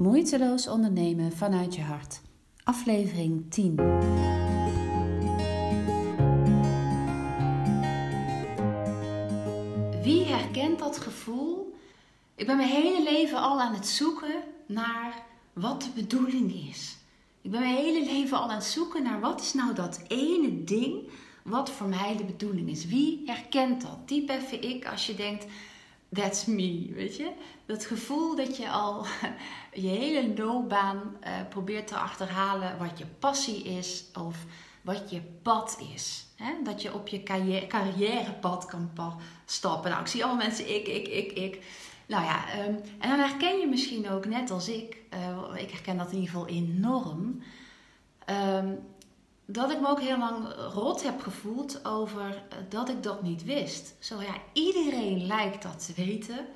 Moeiteloos ondernemen vanuit je hart. Aflevering 10. Wie herkent dat gevoel? Ik ben mijn hele leven al aan het zoeken naar wat de bedoeling is. Ik ben mijn hele leven al aan het zoeken naar wat is nou dat ene ding wat voor mij de bedoeling is. Wie herkent dat? Typ even ik als je denkt, that's me, weet je? Dat gevoel dat je al je hele loopbaan uh, probeert te achterhalen wat je passie is of wat je pad is. Hè? Dat je op je carrière, carrièrepad kan stappen. Nou, ik zie allemaal mensen ik, ik, ik, ik. Nou ja, um, en dan herken je misschien ook, net als ik, uh, ik herken dat in ieder geval enorm, um, dat ik me ook heel lang rot heb gevoeld over eh, dat ik dat niet wist. Zo ja, iedereen lijkt dat te weten.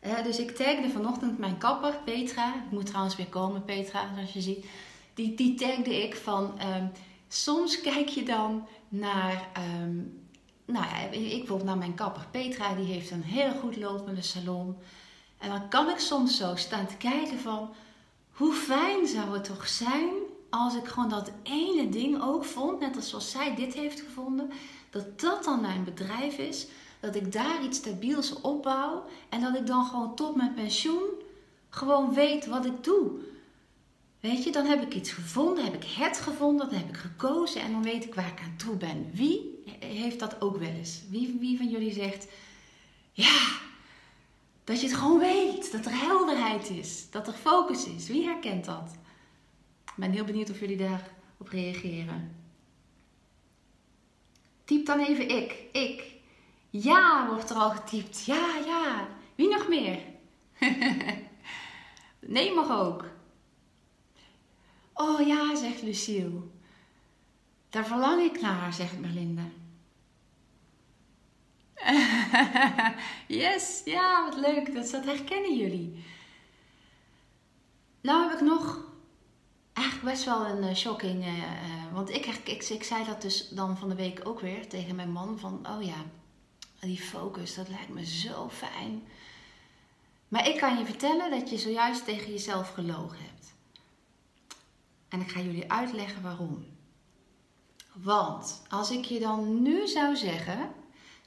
Uh, dus ik tagde vanochtend mijn kapper, Petra. Ik moet trouwens weer komen, Petra, zoals je ziet. Die, die tagde ik van... Um, soms kijk je dan naar... Um, nou ja, ik bijvoorbeeld naar mijn kapper. Petra, die heeft een heel goed lopende salon. En dan kan ik soms zo staan te kijken van... Hoe fijn zou het toch zijn als ik gewoon dat ene ding ook vond, net als zoals zij dit heeft gevonden, dat dat dan mijn bedrijf is, dat ik daar iets stabiels opbouw en dat ik dan gewoon tot mijn pensioen gewoon weet wat ik doe. Weet je, dan heb ik iets gevonden, heb ik het gevonden, dan heb ik gekozen en dan weet ik waar ik aan toe ben. Wie heeft dat ook wel eens? Wie, wie van jullie zegt, ja, dat je het gewoon weet, dat er helderheid is, dat er focus is. Wie herkent dat? Ik ben heel benieuwd of jullie daarop reageren. Typ dan even ik. Ik. Ja, wordt er al getypt. Ja, ja. Wie nog meer? nee, mag ook. Oh ja, zegt Lucille. Daar verlang ik naar, zegt Merlinde. yes, ja, wat leuk. Dat, dat herkennen jullie. Nou heb ik nog eigenlijk best wel een uh, shocking. Uh, uh, want ik, ik, ik zei dat dus dan van de week ook weer tegen mijn man: van oh ja, die focus, dat lijkt me zo fijn. Maar ik kan je vertellen dat je zojuist tegen jezelf gelogen hebt. En ik ga jullie uitleggen waarom. Want als ik je dan nu zou zeggen,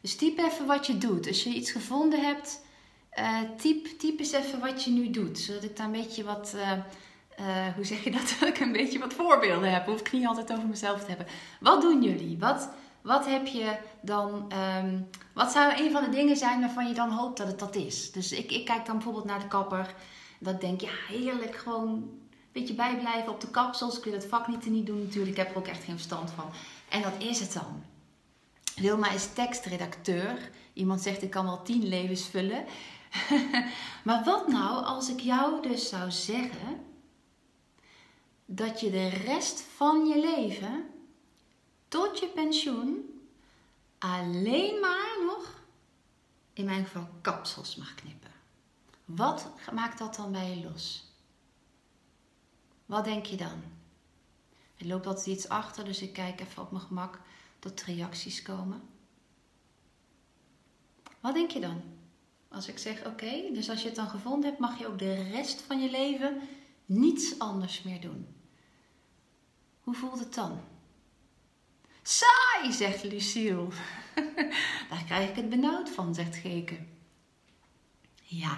dus typ even wat je doet. Als je iets gevonden hebt, typ, typ eens even wat je nu doet. Zodat ik daar een beetje wat uh, hoe zeg je dat? Dat ik een beetje wat voorbeelden heb. Hoef ik niet altijd over mezelf te hebben. Wat doen jullie? Wat, wat heb je dan? Um, wat zou een van de dingen zijn waarvan je dan hoopt dat het dat is? Dus ik, ik kijk dan bijvoorbeeld naar de kapper. Dat ik denk, ja, heerlijk. Gewoon een beetje bijblijven op de kapsels. Ik wil het vak niet niet doen natuurlijk. Ik heb er ook echt geen verstand van. En dat is het dan. Wilma is tekstredacteur. Iemand zegt, ik kan wel tien levens vullen. maar wat nou als ik jou dus zou zeggen dat je de rest van je leven tot je pensioen alleen maar nog, in mijn geval, kapsels mag knippen. Wat maakt dat dan bij je los? Wat denk je dan? Er loopt altijd iets achter, dus ik kijk even op mijn gemak tot reacties komen. Wat denk je dan? Als ik zeg oké, dus als je het dan gevonden hebt, mag je ook de rest van je leven niets anders meer doen. Hoe voelt het dan? Saai, zegt Lucille. Daar krijg ik het benauwd van, zegt Geke. Ja.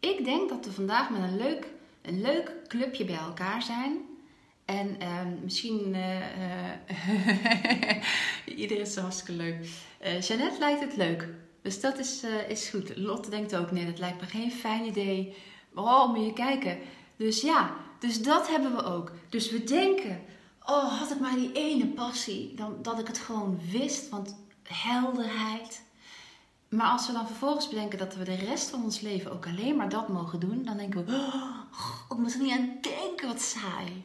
Ik denk dat we vandaag met een leuk, een leuk clubje bij elkaar zijn. En uh, misschien. Uh, uh, iedereen is hartstikke leuk. Uh, Jeannette lijkt het leuk. Dus dat is, is goed. Lotte denkt ook: nee, dat lijkt me geen fijn idee. Oh, moet je kijken. Dus ja, dus dat hebben we ook. Dus we denken, oh, had ik maar die ene passie, dan dat ik het gewoon wist, want helderheid. Maar als we dan vervolgens bedenken dat we de rest van ons leven ook alleen maar dat mogen doen, dan denken we, oh, ik moet er niet aan denken, wat saai.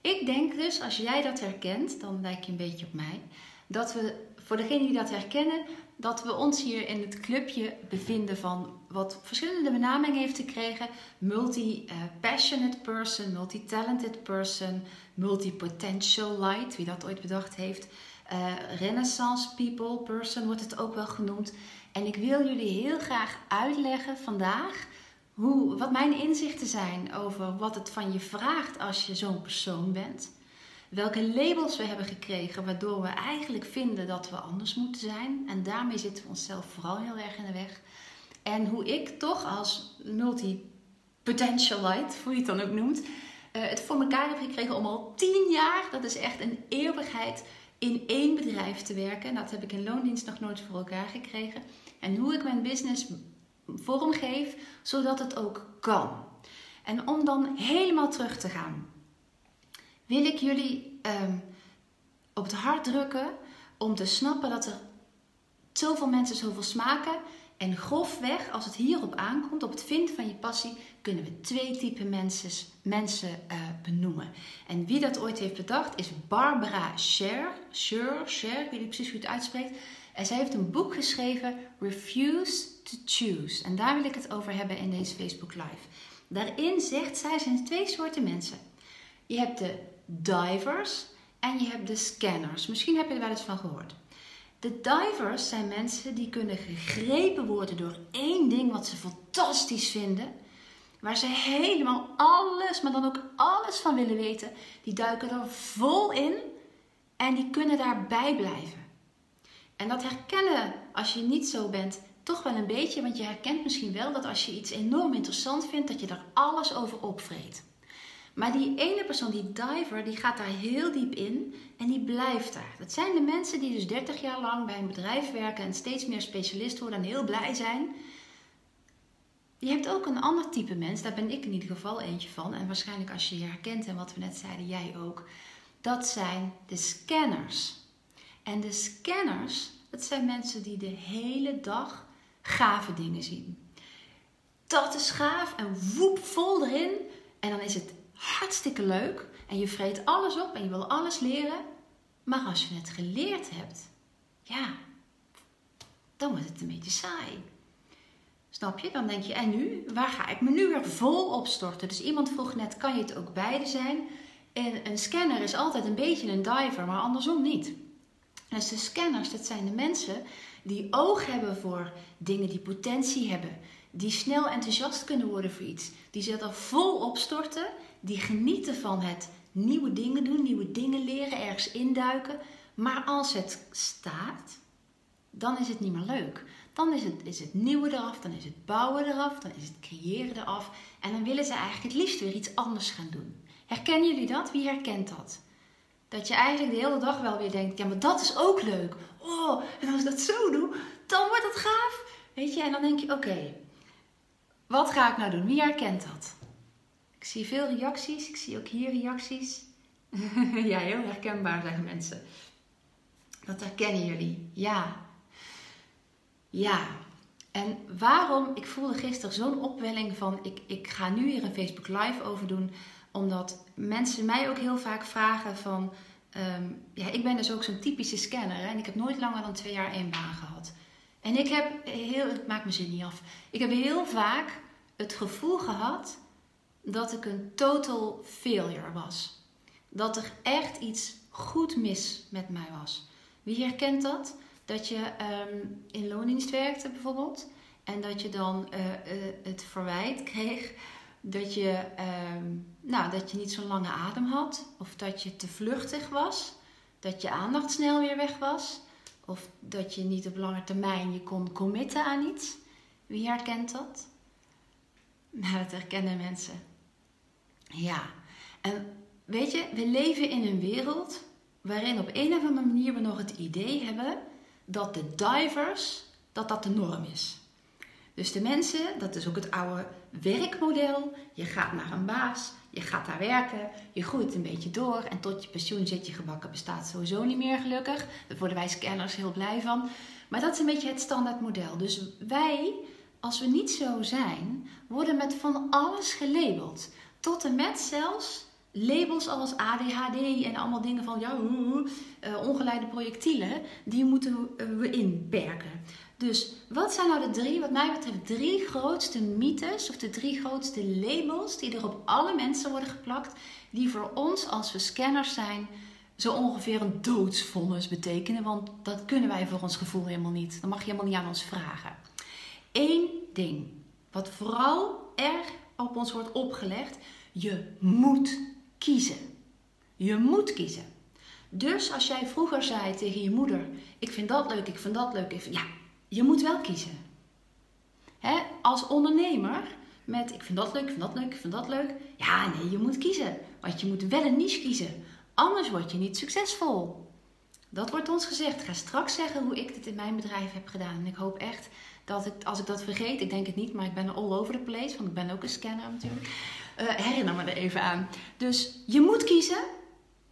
Ik denk dus, als jij dat herkent, dan lijk je een beetje op mij, dat we, voor degenen die dat herkennen, dat we ons hier in het clubje bevinden van wat verschillende benamingen heeft gekregen. Multi-passionate person, multi-talented person, multi-potential light, wie dat ooit bedacht heeft. Uh, renaissance people person wordt het ook wel genoemd. En ik wil jullie heel graag uitleggen vandaag hoe, wat mijn inzichten zijn over wat het van je vraagt als je zo'n persoon bent. Welke labels we hebben gekregen waardoor we eigenlijk vinden dat we anders moeten zijn. En daarmee zitten we onszelf vooral heel erg in de weg. En hoe ik toch als multi-potentialite, hoe je het dan ook noemt, eh, het voor elkaar heb gekregen om al tien jaar, dat is echt een eeuwigheid, in één bedrijf te werken. Dat heb ik in loondienst nog nooit voor elkaar gekregen. En hoe ik mijn business vormgeef, zodat het ook kan. En om dan helemaal terug te gaan, wil ik jullie um, op het hart drukken om te snappen dat er zoveel mensen zoveel smaken. En grofweg, als het hierop aankomt, op het vinden van je passie, kunnen we twee typen mensen, mensen uh, benoemen. En wie dat ooit heeft bedacht is Barbara Scher. Scher, Scher, ik weet niet precies hoe het uitspreekt. En zij heeft een boek geschreven, Refuse to Choose. En daar wil ik het over hebben in deze Facebook Live. Daarin zegt zij, zijn twee soorten mensen. Je hebt de divers en je hebt de scanners. Misschien heb je er wel eens van gehoord. De divers zijn mensen die kunnen gegrepen worden door één ding wat ze fantastisch vinden. Waar ze helemaal alles, maar dan ook alles van willen weten. Die duiken er vol in en die kunnen daarbij blijven. En dat herkennen als je niet zo bent toch wel een beetje, want je herkent misschien wel dat als je iets enorm interessant vindt, dat je daar alles over opvreet. Maar die ene persoon, die diver, die gaat daar heel diep in en die blijft daar. Dat zijn de mensen die dus 30 jaar lang bij een bedrijf werken en steeds meer specialist worden en heel blij zijn. Je hebt ook een ander type mens, daar ben ik in ieder geval eentje van. En waarschijnlijk als je je herkent en wat we net zeiden, jij ook. Dat zijn de scanners. En de scanners, dat zijn mensen die de hele dag gave dingen zien. Dat is gaaf en woep vol erin. En dan is het hartstikke leuk. En je vreet alles op en je wil alles leren. Maar als je het geleerd hebt, ja, dan wordt het een beetje saai. Snap je? Dan denk je, en nu? Waar ga ik me nu weer vol opstorten? Dus iemand vroeg net, kan je het ook beide zijn? En een scanner is altijd een beetje een diver, maar andersom niet. Dus de scanners, dat zijn de mensen die oog hebben voor dingen die potentie hebben, die snel enthousiast kunnen worden voor iets, die zich er vol opstorten, die genieten van het nieuwe dingen doen, nieuwe dingen leren, ergens induiken. Maar als het staat, dan is het niet meer leuk. Dan is het, is het nieuwe eraf, dan is het bouwen eraf, dan is het creëren eraf. En dan willen ze eigenlijk het liefst weer iets anders gaan doen. Herkennen jullie dat? Wie herkent dat? Dat je eigenlijk de hele dag wel weer denkt, ja, maar dat is ook leuk. Oh, en als ik dat zo doe, dan wordt het gaaf. Weet je, en dan denk je, oké, wat ga ik nou doen? Wie herkent dat? Ik zie veel reacties, ik zie ook hier reacties. ja, heel herkenbaar zeggen mensen. Dat herkennen jullie. Ja. Ja. En waarom? Ik voelde gisteren zo'n opwelling van, ik, ik ga nu hier een Facebook Live over doen omdat mensen mij ook heel vaak vragen van... Ehm, ja, ik ben dus ook zo'n typische scanner hè, en ik heb nooit langer dan twee jaar één baan gehad. En ik heb heel, het maakt me zin niet af. Ik heb heel vaak het gevoel gehad dat ik een total failure was. Dat er echt iets goed mis met mij was. Wie herkent dat? Dat je um, in loondienst werkte bijvoorbeeld. En dat je dan uh, uh, het verwijt kreeg dat je, ehm, nou, dat je niet zo'n lange adem had, of dat je te vluchtig was, dat je aandacht snel weer weg was, of dat je niet op lange termijn je kon committen aan iets. Wie herkent dat? Nou, dat herkennen mensen. Ja, en weet je, we leven in een wereld waarin op een of andere manier we nog het idee hebben dat de divers, dat dat de norm is. Dus de mensen, dat is ook het oude werkmodel. Je gaat naar een baas, je gaat daar werken, je groeit een beetje door en tot je pensioen zit je gebakken bestaat sowieso niet meer gelukkig. Daar worden wij scanners heel blij van. Maar dat is een beetje het standaard model. Dus wij, als we niet zo zijn, worden met van alles gelabeld. Tot en met zelfs labels als ADHD en allemaal dingen van ja, uh, ongeleide projectielen, die moeten we inperken. Dus wat zijn nou de drie, wat mij betreft, drie grootste mythes of de drie grootste labels die er op alle mensen worden geplakt, die voor ons als we scanners zijn zo ongeveer een doodsvonnis betekenen, want dat kunnen wij voor ons gevoel helemaal niet. Dan mag je helemaal niet aan ons vragen. Eén ding. wat vooral erg op ons wordt opgelegd. Je moet kiezen. Je moet kiezen. Dus als jij vroeger zei tegen je moeder: Ik vind dat leuk, ik vind dat leuk. Ik vind, ja, je moet wel kiezen. Hè? Als ondernemer met ik vind dat leuk, ik vind dat leuk, ik vind dat leuk. Ja, nee, je moet kiezen. Want je moet wel een niche kiezen. Anders word je niet succesvol. Dat wordt ons gezegd. Ik ga straks zeggen hoe ik dit in mijn bedrijf heb gedaan. En ik hoop echt dat ik, als ik dat vergeet, ik denk het niet, maar ik ben all over the place, want ik ben ook een scanner natuurlijk. Uh, herinner me er even aan. Dus je moet kiezen.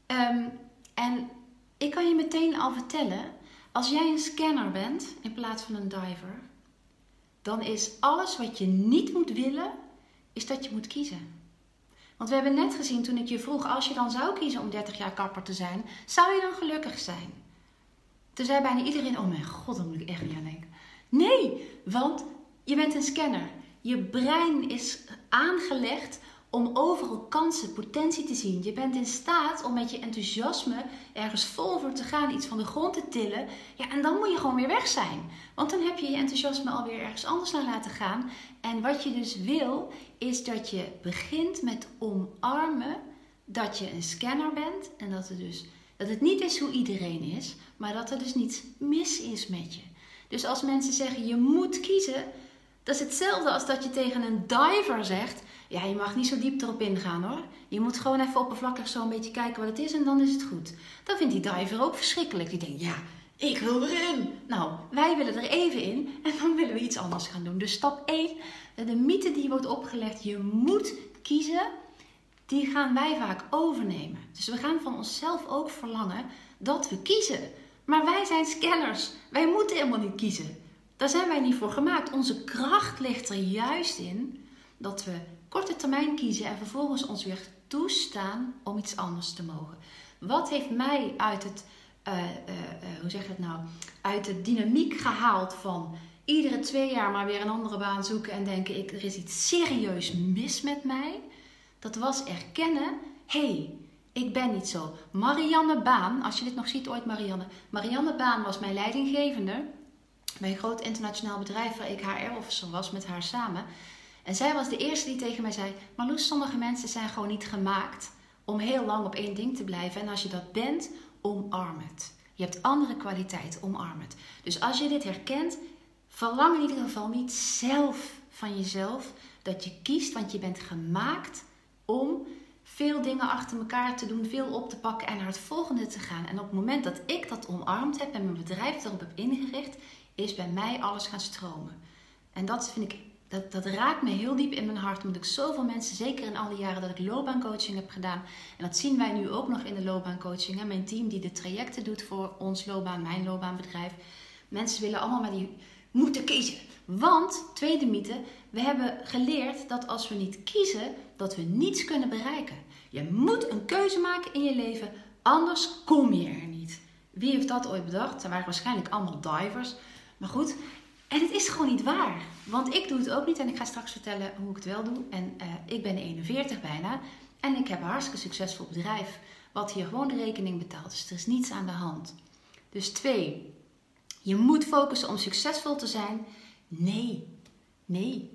Um, en ik kan je meteen al vertellen, als jij een scanner bent in plaats van een diver, dan is alles wat je niet moet willen, is dat je moet kiezen. Want we hebben net gezien toen ik je vroeg, als je dan zou kiezen om 30 jaar kapper te zijn, zou je dan gelukkig zijn? Toen zei bijna iedereen, oh mijn god, dan moet ik echt niet aan denken. Nee, want je bent een scanner. Je brein is aangelegd om overal kansen, potentie te zien. Je bent in staat om met je enthousiasme ergens vol voor te gaan, iets van de grond te tillen. Ja, en dan moet je gewoon weer weg zijn. Want dan heb je je enthousiasme alweer ergens anders naar laten gaan. En wat je dus wil, is dat je begint met omarmen dat je een scanner bent. En dat het dus dat het niet is hoe iedereen is, maar dat er dus niets mis is met je. Dus als mensen zeggen je moet kiezen, dat is hetzelfde als dat je tegen een diver zegt ja, je mag niet zo diep erop ingaan hoor. Je moet gewoon even oppervlakkig zo een beetje kijken wat het is en dan is het goed. Dan vindt die diver ook verschrikkelijk. Die denkt, ja, ik wil erin. Nou, wij willen er even in en dan willen we iets anders gaan doen. Dus stap 1, de mythe die wordt opgelegd, je moet kiezen, die gaan wij vaak overnemen. Dus we gaan van onszelf ook verlangen dat we kiezen. Maar wij zijn scanners. Wij moeten helemaal niet kiezen. Daar zijn wij niet voor gemaakt. Onze kracht ligt er juist in dat we korte termijn kiezen en vervolgens ons weer toestaan om iets anders te mogen. Wat heeft mij uit het, uh, uh, hoe zeg het nou, uit de dynamiek gehaald van iedere twee jaar maar weer een andere baan zoeken en denken ik, er is iets serieus mis met mij? Dat was erkennen, hé, hey, ik ben niet zo. Marianne Baan, als je dit nog ziet ooit Marianne. Marianne Baan was mijn leidinggevende bij een groot internationaal bedrijf waar ik HR-officer was met haar samen. En zij was de eerste die tegen mij zei: Marloes, sommige mensen zijn gewoon niet gemaakt om heel lang op één ding te blijven. En als je dat bent, omarm het. Je hebt andere kwaliteiten, omarm het. Dus als je dit herkent, verlang in ieder geval niet zelf van jezelf dat je kiest, want je bent gemaakt om veel dingen achter elkaar te doen, veel op te pakken en naar het volgende te gaan. En op het moment dat ik dat omarmd heb en mijn bedrijf erop heb ingericht, is bij mij alles gaan stromen. En dat vind ik dat, dat raakt me heel diep in mijn hart. Omdat ik zoveel mensen, zeker in alle jaren dat ik loopbaancoaching heb gedaan. En dat zien wij nu ook nog in de loopbaancoaching. Hè? Mijn team die de trajecten doet voor ons loopbaan, mijn loopbaanbedrijf. Mensen willen allemaal maar die moeten kiezen. Want, tweede mythe, we hebben geleerd dat als we niet kiezen, dat we niets kunnen bereiken. Je moet een keuze maken in je leven, anders kom je er niet. Wie heeft dat ooit bedacht? Er waren waarschijnlijk allemaal divers. Maar goed, en het is gewoon niet waar. Want ik doe het ook niet en ik ga straks vertellen hoe ik het wel doe. En uh, ik ben 41 bijna en ik heb een hartstikke succesvol bedrijf. Wat hier gewoon de rekening betaalt. Dus er is niets aan de hand. Dus twee, je moet focussen om succesvol te zijn. Nee, nee.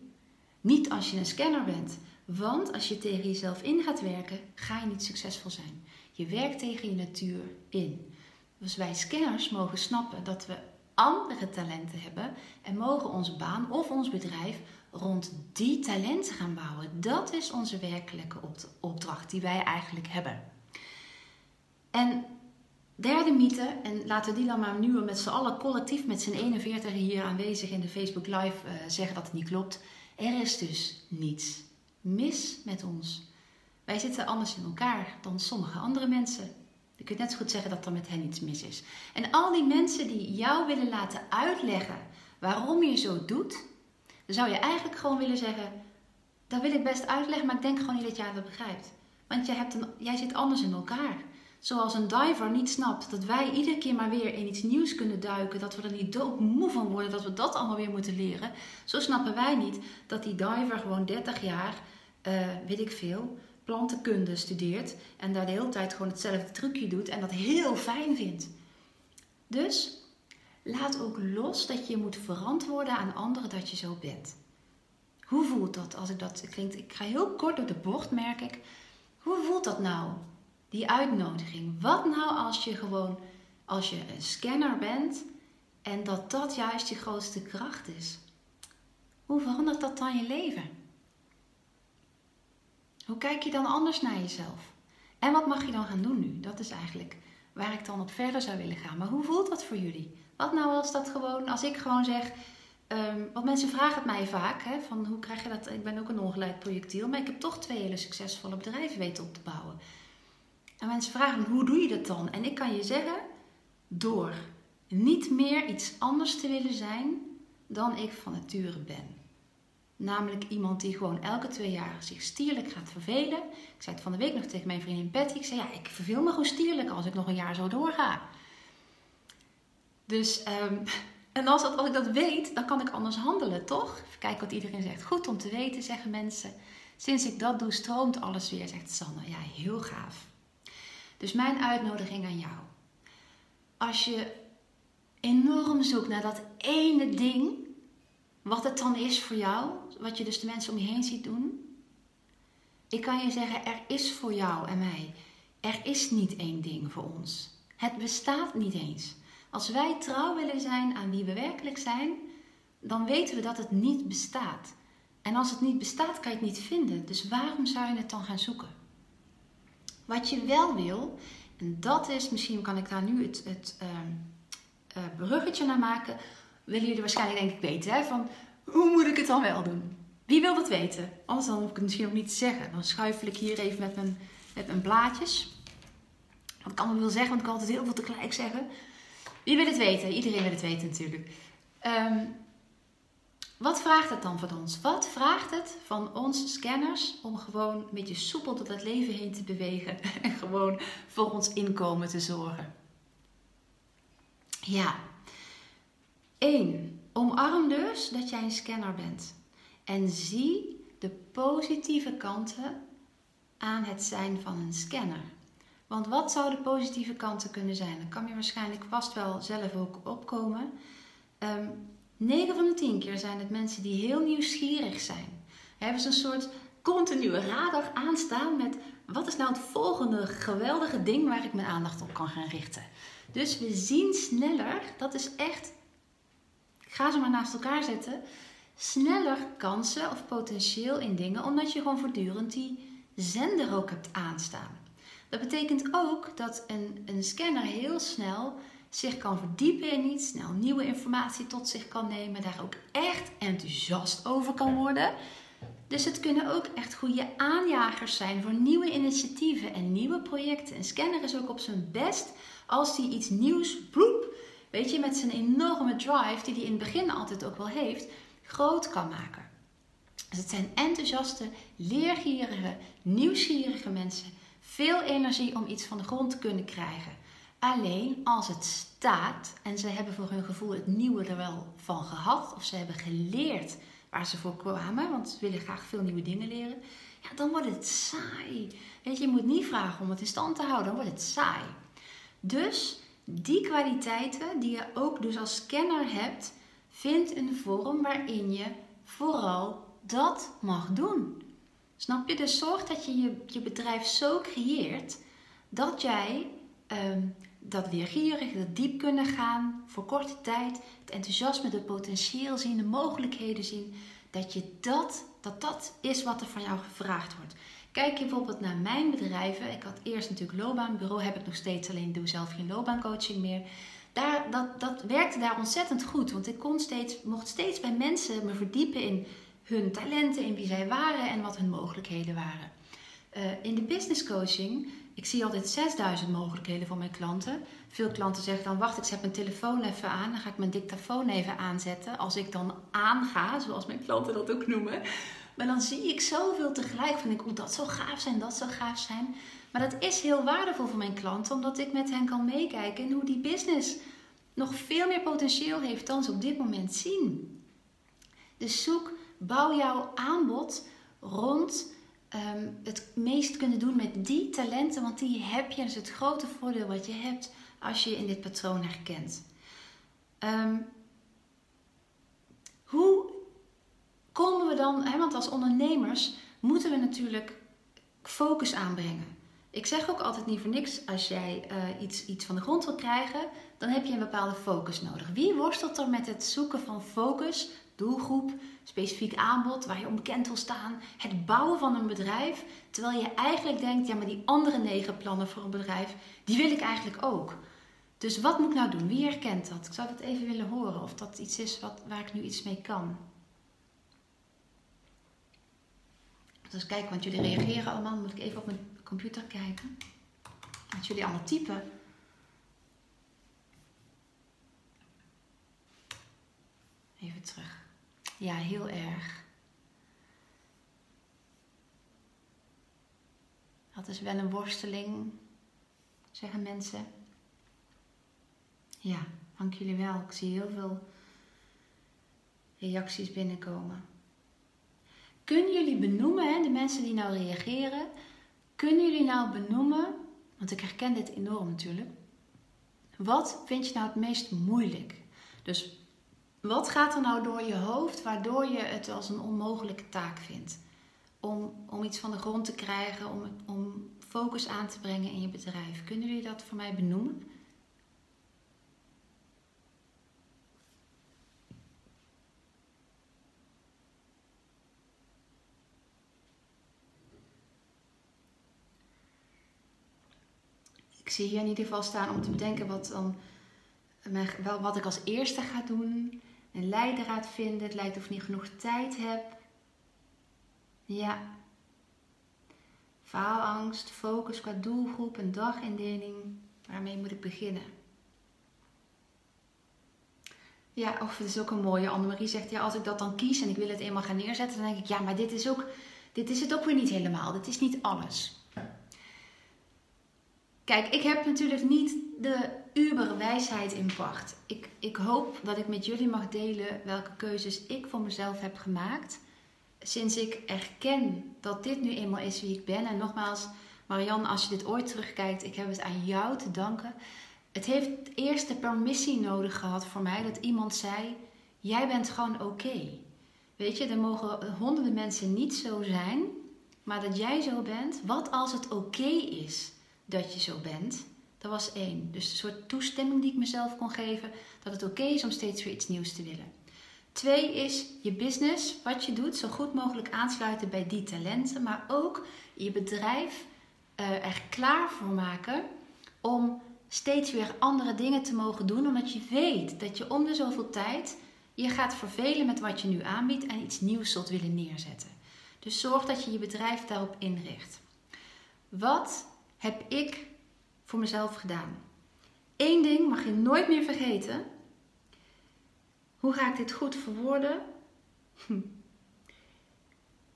Niet als je een scanner bent. Want als je tegen jezelf in gaat werken, ga je niet succesvol zijn. Je werkt tegen je natuur in. Dus wij scanners mogen snappen dat we andere talenten hebben en mogen onze baan of ons bedrijf rond die talenten gaan bouwen. Dat is onze werkelijke opdracht die wij eigenlijk hebben. En derde mythe, en laten we die dan maar nu met z'n allen collectief met z'n 41 hier aanwezig in de Facebook Live uh, zeggen dat het niet klopt. Er is dus niets mis met ons. Wij zitten anders in elkaar dan sommige andere mensen. Je kunt net zo goed zeggen dat er met hen iets mis is. En al die mensen die jou willen laten uitleggen waarom je zo doet, dan zou je eigenlijk gewoon willen zeggen: Dat wil ik best uitleggen, maar ik denk gewoon niet dat jij dat begrijpt. Want jij, hebt een, jij zit anders in elkaar. Zoals een diver niet snapt dat wij iedere keer maar weer in iets nieuws kunnen duiken, dat we er niet doodmoe van worden, dat we dat allemaal weer moeten leren. Zo snappen wij niet dat die diver gewoon 30 jaar, uh, weet ik veel, plantenkunde studeert en daar de hele tijd gewoon hetzelfde trucje doet en dat heel fijn vindt. Dus laat ook los dat je moet verantwoorden aan anderen dat je zo bent. Hoe voelt dat als ik dat klinkt? Ik ga heel kort door de bocht, merk ik. Hoe voelt dat nou? Die uitnodiging. Wat nou als je gewoon, als je een scanner bent en dat dat juist je grootste kracht is? Hoe verandert dat dan je leven? Hoe kijk je dan anders naar jezelf? En wat mag je dan gaan doen nu? Dat is eigenlijk waar ik dan op verder zou willen gaan. Maar hoe voelt dat voor jullie? Wat nou als dat gewoon, als ik gewoon zeg, um, want mensen vragen het mij vaak, hè, van hoe krijg je dat? Ik ben ook een ongeleid projectiel, maar ik heb toch twee hele succesvolle bedrijven weten op te bouwen. En mensen vragen, hoe doe je dat dan? En ik kan je zeggen, door niet meer iets anders te willen zijn dan ik van nature ben. Namelijk iemand die gewoon elke twee jaar zich stierlijk gaat vervelen. Ik zei het van de week nog tegen mijn vriendin Betty. Ik zei, ja, ik verveel me gewoon stierlijk als ik nog een jaar zo doorga. Dus, um, en als, dat, als ik dat weet, dan kan ik anders handelen, toch? Even kijken wat iedereen zegt. Goed om te weten, zeggen mensen. Sinds ik dat doe, stroomt alles weer, zegt Sanne. Ja, heel gaaf. Dus mijn uitnodiging aan jou. Als je enorm zoekt naar dat ene ding, wat het dan is voor jou, wat je dus de mensen om je heen ziet doen. Ik kan je zeggen, er is voor jou en mij, er is niet één ding voor ons. Het bestaat niet eens. Als wij trouw willen zijn aan wie we werkelijk zijn, dan weten we dat het niet bestaat. En als het niet bestaat, kan je het niet vinden. Dus waarom zou je het dan gaan zoeken? Wat je wel wil, en dat is, misschien kan ik daar nu het, het uh, bruggetje naar maken, willen jullie waarschijnlijk denk ik weten, hè, van hoe moet ik het dan wel doen? Wie wil dat weten? Anders dan hoef ik het misschien ook niet te zeggen. Dan schuifel ik hier even met mijn, met mijn blaadjes. Wat ik allemaal wil zeggen, want ik kan altijd heel veel tegelijk zeggen. Wie wil het weten? Iedereen wil het weten natuurlijk. Um, wat vraagt het dan van ons? Wat vraagt het van ons scanners om gewoon een beetje soepel door het leven heen te bewegen en gewoon voor ons inkomen te zorgen? Ja, 1. Omarm dus dat jij een scanner bent en zie de positieve kanten aan het zijn van een scanner. Want wat zouden positieve kanten kunnen zijn? Dat kan je waarschijnlijk vast wel zelf ook opkomen. Um, 9 van de 10 keer zijn het mensen die heel nieuwsgierig zijn. Hebben ze een soort continue radar aanstaan met wat is nou het volgende geweldige ding waar ik mijn aandacht op kan gaan richten. Dus we zien sneller, dat is echt, ga ze maar naast elkaar zetten, sneller kansen of potentieel in dingen, omdat je gewoon voortdurend die zender ook hebt aanstaan. Dat betekent ook dat een, een scanner heel snel zich kan verdiepen in iets, snel nieuwe informatie tot zich kan nemen, daar ook echt enthousiast over kan worden. Dus het kunnen ook echt goede aanjagers zijn voor nieuwe initiatieven en nieuwe projecten. Een scanner is ook op zijn best als hij iets nieuws, bloep, weet je, met zijn enorme drive, die hij in het begin altijd ook wel heeft, groot kan maken. Dus het zijn enthousiaste, leergierige, nieuwsgierige mensen. Veel energie om iets van de grond te kunnen krijgen. Alleen als het staat en ze hebben voor hun gevoel het nieuwe er wel van gehad, of ze hebben geleerd waar ze voor kwamen, want ze willen graag veel nieuwe dingen leren, ja, dan wordt het saai. Weet je, je moet niet vragen om het in stand te houden, dan wordt het saai. Dus die kwaliteiten die je ook dus als scanner hebt, vind een vorm waarin je vooral dat mag doen. Snap je? Dus zorg dat je je, je bedrijf zo creëert dat jij um, dat leergierig, dat diep kunnen gaan voor korte tijd, het enthousiasme, het potentieel zien, de mogelijkheden zien, dat je dat, dat dat is wat er van jou gevraagd wordt. Kijk je bijvoorbeeld naar mijn bedrijven. Ik had eerst natuurlijk loopbaanbureau, heb ik nog steeds, alleen doe zelf geen loopbaancoaching meer. Daar, dat, dat werkte daar ontzettend goed, want ik kon steeds, mocht steeds bij mensen me verdiepen in hun talenten, in wie zij waren en wat hun mogelijkheden waren. Uh, in de business coaching ik zie altijd 6000 mogelijkheden voor mijn klanten. Veel klanten zeggen dan: wacht, ik zet mijn telefoon even aan. Dan ga ik mijn dictafoon even aanzetten. Als ik dan aanga, zoals mijn klanten dat ook noemen. Maar dan zie ik zoveel tegelijk. Van ik, hoe dat zou gaaf zijn, dat zou gaaf zijn. Maar dat is heel waardevol voor mijn klanten, omdat ik met hen kan meekijken in hoe die business nog veel meer potentieel heeft dan ze op dit moment zien. Dus zoek, bouw jouw aanbod rond Ehm, het meest kunnen doen met die talenten, want die heb je. Dat is het grote voordeel wat je hebt als je je in dit patroon herkent. Um, hoe komen we dan, hè, want als ondernemers moeten we natuurlijk focus aanbrengen. Ik zeg ook altijd niet voor niks, als jij uh, iets, iets van de grond wil krijgen, dan heb je een bepaalde focus nodig. Wie worstelt er met het zoeken van focus, doelgroep, specifiek aanbod, waar je onbekend wil staan, het bouwen van een bedrijf, terwijl je eigenlijk denkt, ja maar die andere negen plannen voor een bedrijf, die wil ik eigenlijk ook. Dus wat moet ik nou doen? Wie herkent dat? Ik zou dat even willen horen of dat iets is wat, waar ik nu iets mee kan. Dus kijk, want jullie reageren allemaal. Moet ik even op mijn computer kijken. Als jullie allemaal typen. Even terug. Ja, heel erg. Dat is wel een worsteling, zeggen mensen. Ja, dank jullie wel. Ik zie heel veel reacties binnenkomen. Kunnen jullie benoemen, hè, de mensen die nou reageren, kunnen jullie nou benoemen, want ik herken dit enorm natuurlijk, wat vind je nou het meest moeilijk? Dus wat gaat er nou door je hoofd waardoor je het als een onmogelijke taak vindt? Om, om iets van de grond te krijgen, om, om focus aan te brengen in je bedrijf. Kunnen jullie dat voor mij benoemen? Ik zie hier in ieder geval staan om te bedenken wat, dan, wel wat ik als eerste ga doen. Een leidraad vinden. Het lijkt of ik niet genoeg tijd heb. Ja. Faalangst, focus qua doelgroep, een dagindeling. Waarmee moet ik beginnen? Ja, of het is ook een mooie. Annemarie zegt, ja, als ik dat dan kies en ik wil het eenmaal gaan neerzetten, dan denk ik, ja, maar dit is, ook, dit is het ook weer niet helemaal. Dit is niet alles. Kijk, ik heb natuurlijk niet de uberwijsheid in pacht. Ik, ik hoop dat ik met jullie mag delen welke keuzes ik voor mezelf heb gemaakt. Sinds ik erken dat dit nu eenmaal is wie ik ben. En nogmaals, Marianne, als je dit ooit terugkijkt, ik heb het aan jou te danken. Het heeft eerst de permissie nodig gehad voor mij dat iemand zei: Jij bent gewoon oké. Weet je, er mogen honderden mensen niet zo zijn, maar dat jij zo bent, wat als het oké is? Dat je zo bent. Dat was één. Dus een soort toestemming die ik mezelf kon geven dat het oké is om steeds weer iets nieuws te willen. Twee is je business, wat je doet, zo goed mogelijk aansluiten bij die talenten, maar ook je bedrijf uh, er klaar voor maken om steeds weer andere dingen te mogen doen, omdat je weet dat je om de zoveel tijd je gaat vervelen met wat je nu aanbiedt en iets nieuws zult willen neerzetten. Dus zorg dat je je bedrijf daarop inricht. Wat heb ik voor mezelf gedaan. Eén ding mag je nooit meer vergeten. Hoe ga ik dit goed verwoorden? Hm.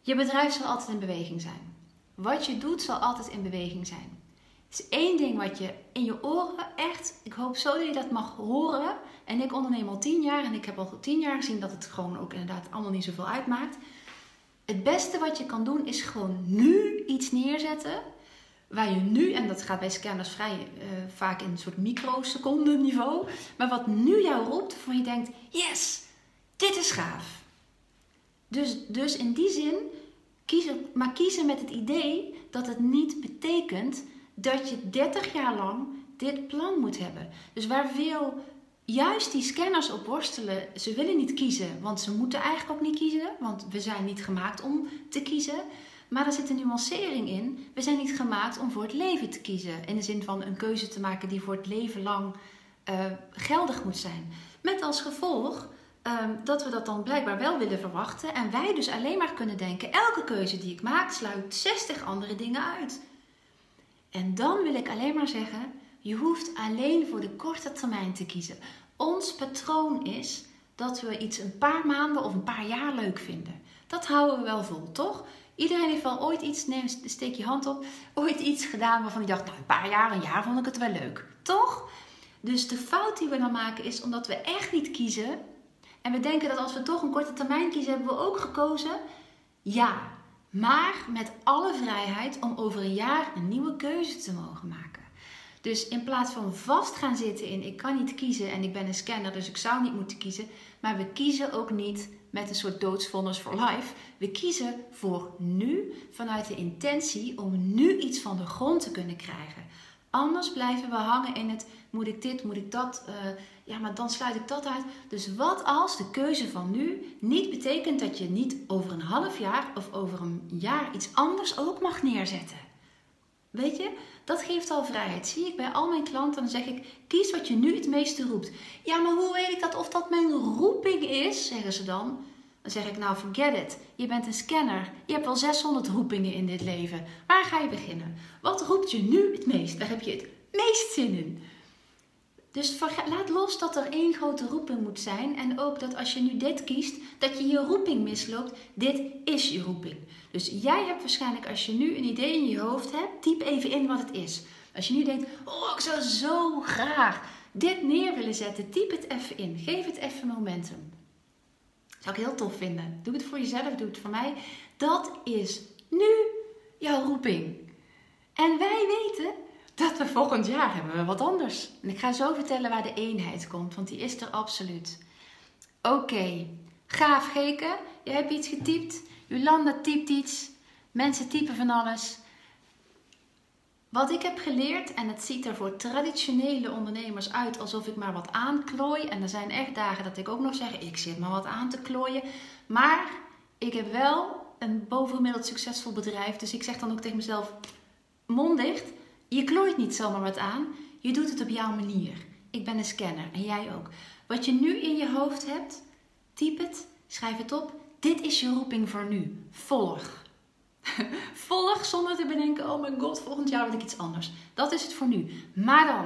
Je bedrijf zal altijd in beweging zijn. Wat je doet zal altijd in beweging zijn. Het is één ding wat je in je oren echt, ik hoop zo dat je dat mag horen. En ik onderneem al tien jaar en ik heb al tien jaar gezien dat het gewoon ook inderdaad allemaal niet zoveel uitmaakt. Het beste wat je kan doen is gewoon nu iets neerzetten waar je nu, en dat gaat bij scanners vrij uh, vaak in een soort microseconden niveau, maar wat nu jou roept, waarvan je denkt, yes, dit is gaaf. Dus, dus in die zin, kiezen, maar kiezen met het idee dat het niet betekent dat je 30 jaar lang dit plan moet hebben. Dus waar veel juist die scanners op worstelen, ze willen niet kiezen, want ze moeten eigenlijk ook niet kiezen, want we zijn niet gemaakt om te kiezen. Maar er zit een nuancering in. We zijn niet gemaakt om voor het leven te kiezen. In de zin van een keuze te maken die voor het leven lang uh, geldig moet zijn. Met als gevolg um, dat we dat dan blijkbaar wel willen verwachten. En wij dus alleen maar kunnen denken: elke keuze die ik maak sluit 60 andere dingen uit. En dan wil ik alleen maar zeggen: je hoeft alleen voor de korte termijn te kiezen. Ons patroon is dat we iets een paar maanden of een paar jaar leuk vinden. Dat houden we wel vol, toch? Iedereen heeft wel ooit iets, neem, steek je hand op, ooit iets gedaan waarvan je dacht, nou een paar jaar, een jaar vond ik het wel leuk. Toch? Dus de fout die we dan maken is omdat we echt niet kiezen. En we denken dat als we toch een korte termijn kiezen, hebben we ook gekozen. Ja, maar met alle vrijheid om over een jaar een nieuwe keuze te mogen maken. Dus in plaats van vast gaan zitten in ik kan niet kiezen en ik ben een scanner, dus ik zou niet moeten kiezen. Maar we kiezen ook niet met een soort doodsvonnis voor life. We kiezen voor nu vanuit de intentie om nu iets van de grond te kunnen krijgen. Anders blijven we hangen in het moet ik dit, moet ik dat, uh, ja, maar dan sluit ik dat uit. Dus wat als de keuze van nu niet betekent dat je niet over een half jaar of over een jaar iets anders ook mag neerzetten? Weet je, dat geeft al vrijheid. Zie ik bij al mijn klanten, dan zeg ik: kies wat je nu het meeste roept. Ja, maar hoe weet ik dat of dat mijn roeping is? Zeggen ze dan. Dan zeg ik: Nou, forget it. Je bent een scanner. Je hebt wel 600 roepingen in dit leven. Waar ga je beginnen? Wat roept je nu het meest? Waar heb je het meest zin in? Dus laat los dat er één grote roeping moet zijn. En ook dat als je nu dit kiest, dat je je roeping misloopt. Dit is je roeping. Dus jij hebt waarschijnlijk, als je nu een idee in je hoofd hebt, typ even in wat het is. Als je nu denkt, oh, ik zou zo graag dit neer willen zetten, typ het even in. Geef het even momentum. Zou ik heel tof vinden. Doe het voor jezelf, doe het voor mij. Dat is nu jouw roeping. En wij weten dat we volgend jaar hebben we wat anders. En ik ga zo vertellen waar de eenheid komt, want die is er absoluut. Oké, gaaf Geke, je hebt iets getypt. Jolanda typt iets. Mensen typen van alles. Wat ik heb geleerd, en het ziet er voor traditionele ondernemers uit alsof ik maar wat aanklooi. En er zijn echt dagen dat ik ook nog zeg, ik zit maar wat aan te klooien. Maar ik heb wel een bovengemiddeld succesvol bedrijf. Dus ik zeg dan ook tegen mezelf, mond dicht. Je klooit niet zomaar wat aan, je doet het op jouw manier. Ik ben een scanner en jij ook. Wat je nu in je hoofd hebt, typ het, schrijf het op. Dit is je roeping voor nu. Volg. Volg zonder te bedenken: oh mijn god, volgend jaar wil ik iets anders. Dat is het voor nu. Maar dan,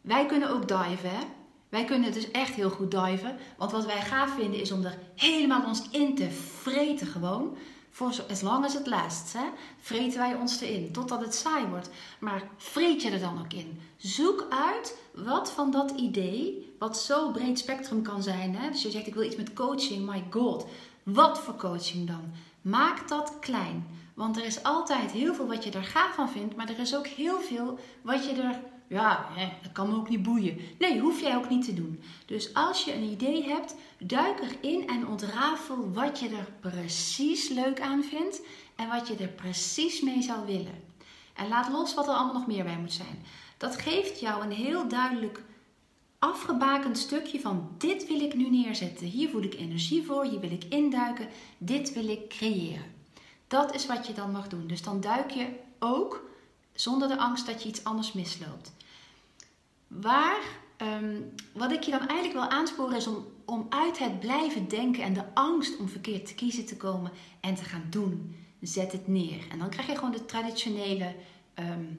wij kunnen ook diven. Hè? Wij kunnen dus echt heel goed diven. Want wat wij gaaf vinden is om er helemaal ons in te vreten gewoon. Voor zo, as long as it lasts. Hè? Vreten wij ons erin totdat het saai wordt. Maar vreet je er dan ook in. Zoek uit wat van dat idee, wat zo breed spectrum kan zijn. Hè? Dus je zegt ik wil iets met coaching, my god. Wat voor coaching dan? Maak dat klein. Want er is altijd heel veel wat je er gaaf van vindt, maar er is ook heel veel wat je er ja, hè, dat kan me ook niet boeien. Nee, hoef jij ook niet te doen. Dus als je een idee hebt, duik erin en ontrafel wat je er precies leuk aan vindt en wat je er precies mee zou willen. En laat los wat er allemaal nog meer bij moet zijn. Dat geeft jou een heel duidelijk afgebakend stukje van dit wil ik nu neerzetten. Hier voel ik energie voor, hier wil ik induiken, dit wil ik creëren. Dat is wat je dan mag doen. Dus dan duik je ook zonder de angst dat je iets anders misloopt. Waar, ehm, wat ik je dan eigenlijk wil aansporen is om, uit het blijven denken en de angst om verkeerd te kiezen te komen en te gaan doen. Zet het neer. En dan krijg je gewoon de traditionele um,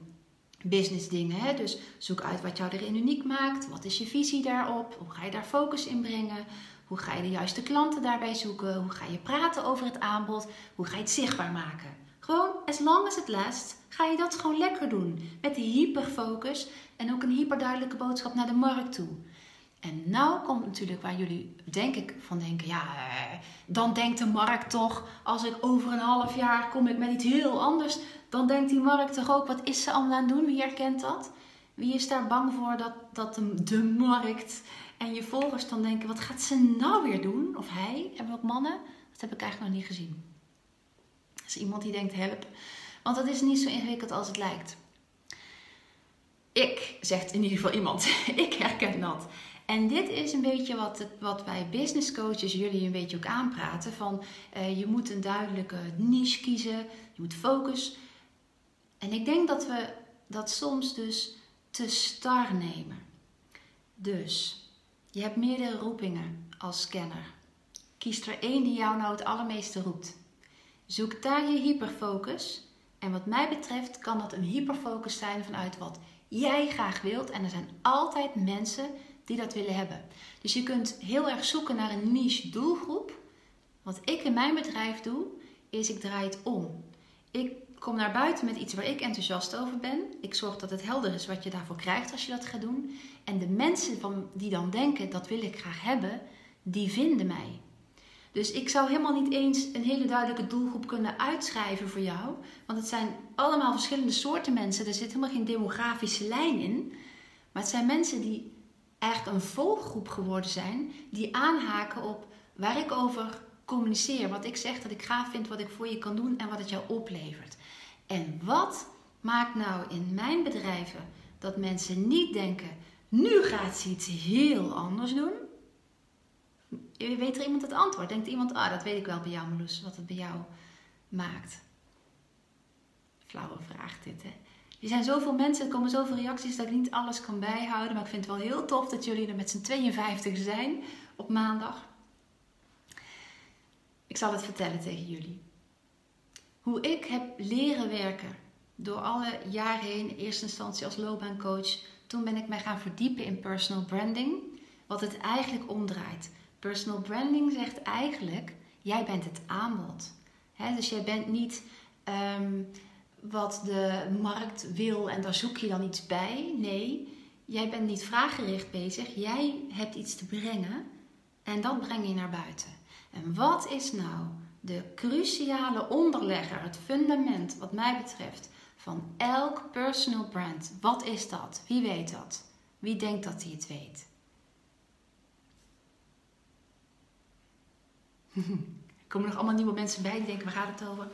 business dingen. Hè? Dus zoek uit wat jou erin uniek maakt. Wat is je visie daarop? Hoe ga je daar focus in brengen? Hoe ga je de juiste klanten daarbij zoeken? Hoe ga je praten over het aanbod? Hoe ga je het zichtbaar maken? Gewoon, as long as it lasts, ga je dat gewoon lekker doen. Met hyperfocus en ook een hyperduidelijke boodschap naar de markt toe. En nou komt natuurlijk waar jullie, denk ik, van denken: ja, eh, dan denkt de markt toch, als ik over een half jaar kom ik met iets heel anders, dan denkt die markt toch ook: wat is ze allemaal aan het doen? Wie herkent dat? Wie is daar bang voor dat, dat de, markt en je volgers dan denken: wat gaat ze nou weer doen? Of hij, hebben ook mannen? Dat heb ik eigenlijk nog niet gezien. Iemand die denkt: help. Want dat is niet zo ingewikkeld als het lijkt. Ik, zegt in ieder geval iemand, ik herken dat. En dit is een beetje wat, wat wij business coaches jullie een beetje ook aanpraten. Van uh, je moet een duidelijke niche kiezen, je moet focus. En ik denk dat we dat soms dus te star nemen. Dus je hebt meerdere roepingen als scanner. Kies er één die jou nou het allermeeste roept. Zoek daar je hyperfocus. En wat mij betreft kan dat een hyperfocus zijn vanuit wat jij graag wilt. En er zijn altijd mensen die dat willen hebben. Dus je kunt heel erg zoeken naar een niche doelgroep. Wat ik in mijn bedrijf doe, is ik draai het om. Ik kom naar buiten met iets waar ik enthousiast over ben. Ik zorg dat het helder is wat je daarvoor krijgt als je dat gaat doen. En de mensen van, die dan denken, dat wil ik graag hebben, die vinden mij. Dus ik zou helemaal niet eens een hele duidelijke doelgroep kunnen uitschrijven voor jou. Want het zijn allemaal verschillende soorten mensen. Er zit helemaal geen demografische lijn in. Maar het zijn mensen die eigenlijk een volgroep geworden zijn. Die aanhaken op waar ik over communiceer. Wat ik zeg dat ik gaaf vind, wat ik voor je kan doen en wat het jou oplevert. En wat maakt nou in mijn bedrijven dat mensen niet denken: nu gaat ze iets heel anders doen? Weet er iemand het antwoord? Denkt iemand: ah, dat weet ik wel bij jou, Meloes, wat het bij jou maakt? Flauwe vraag dit, hè? Er zijn zoveel mensen, er komen zoveel reacties dat ik niet alles kan bijhouden. Maar ik vind het wel heel tof dat jullie er met z'n 52 zijn op maandag. Ik zal het vertellen tegen jullie. Hoe ik heb leren werken door alle jaren heen, in eerste instantie als loopbaancoach. Toen ben ik mij gaan verdiepen in personal branding. Wat het eigenlijk omdraait. Personal branding zegt eigenlijk, jij bent het aanbod. dus jij bent niet ehm, wat de markt wil en daar zoek je dan iets bij. Nee, jij bent niet vraaggericht bezig. Jij hebt iets te brengen en dat breng je naar buiten. En wat is nou de cruciale onderlegger, het fundament wat mij betreft van elk personal brand? Wat is dat? Wie weet dat? Wie denkt dat hij het weet? Er komen nog allemaal nieuwe mensen bij die denken, waar gaat het over?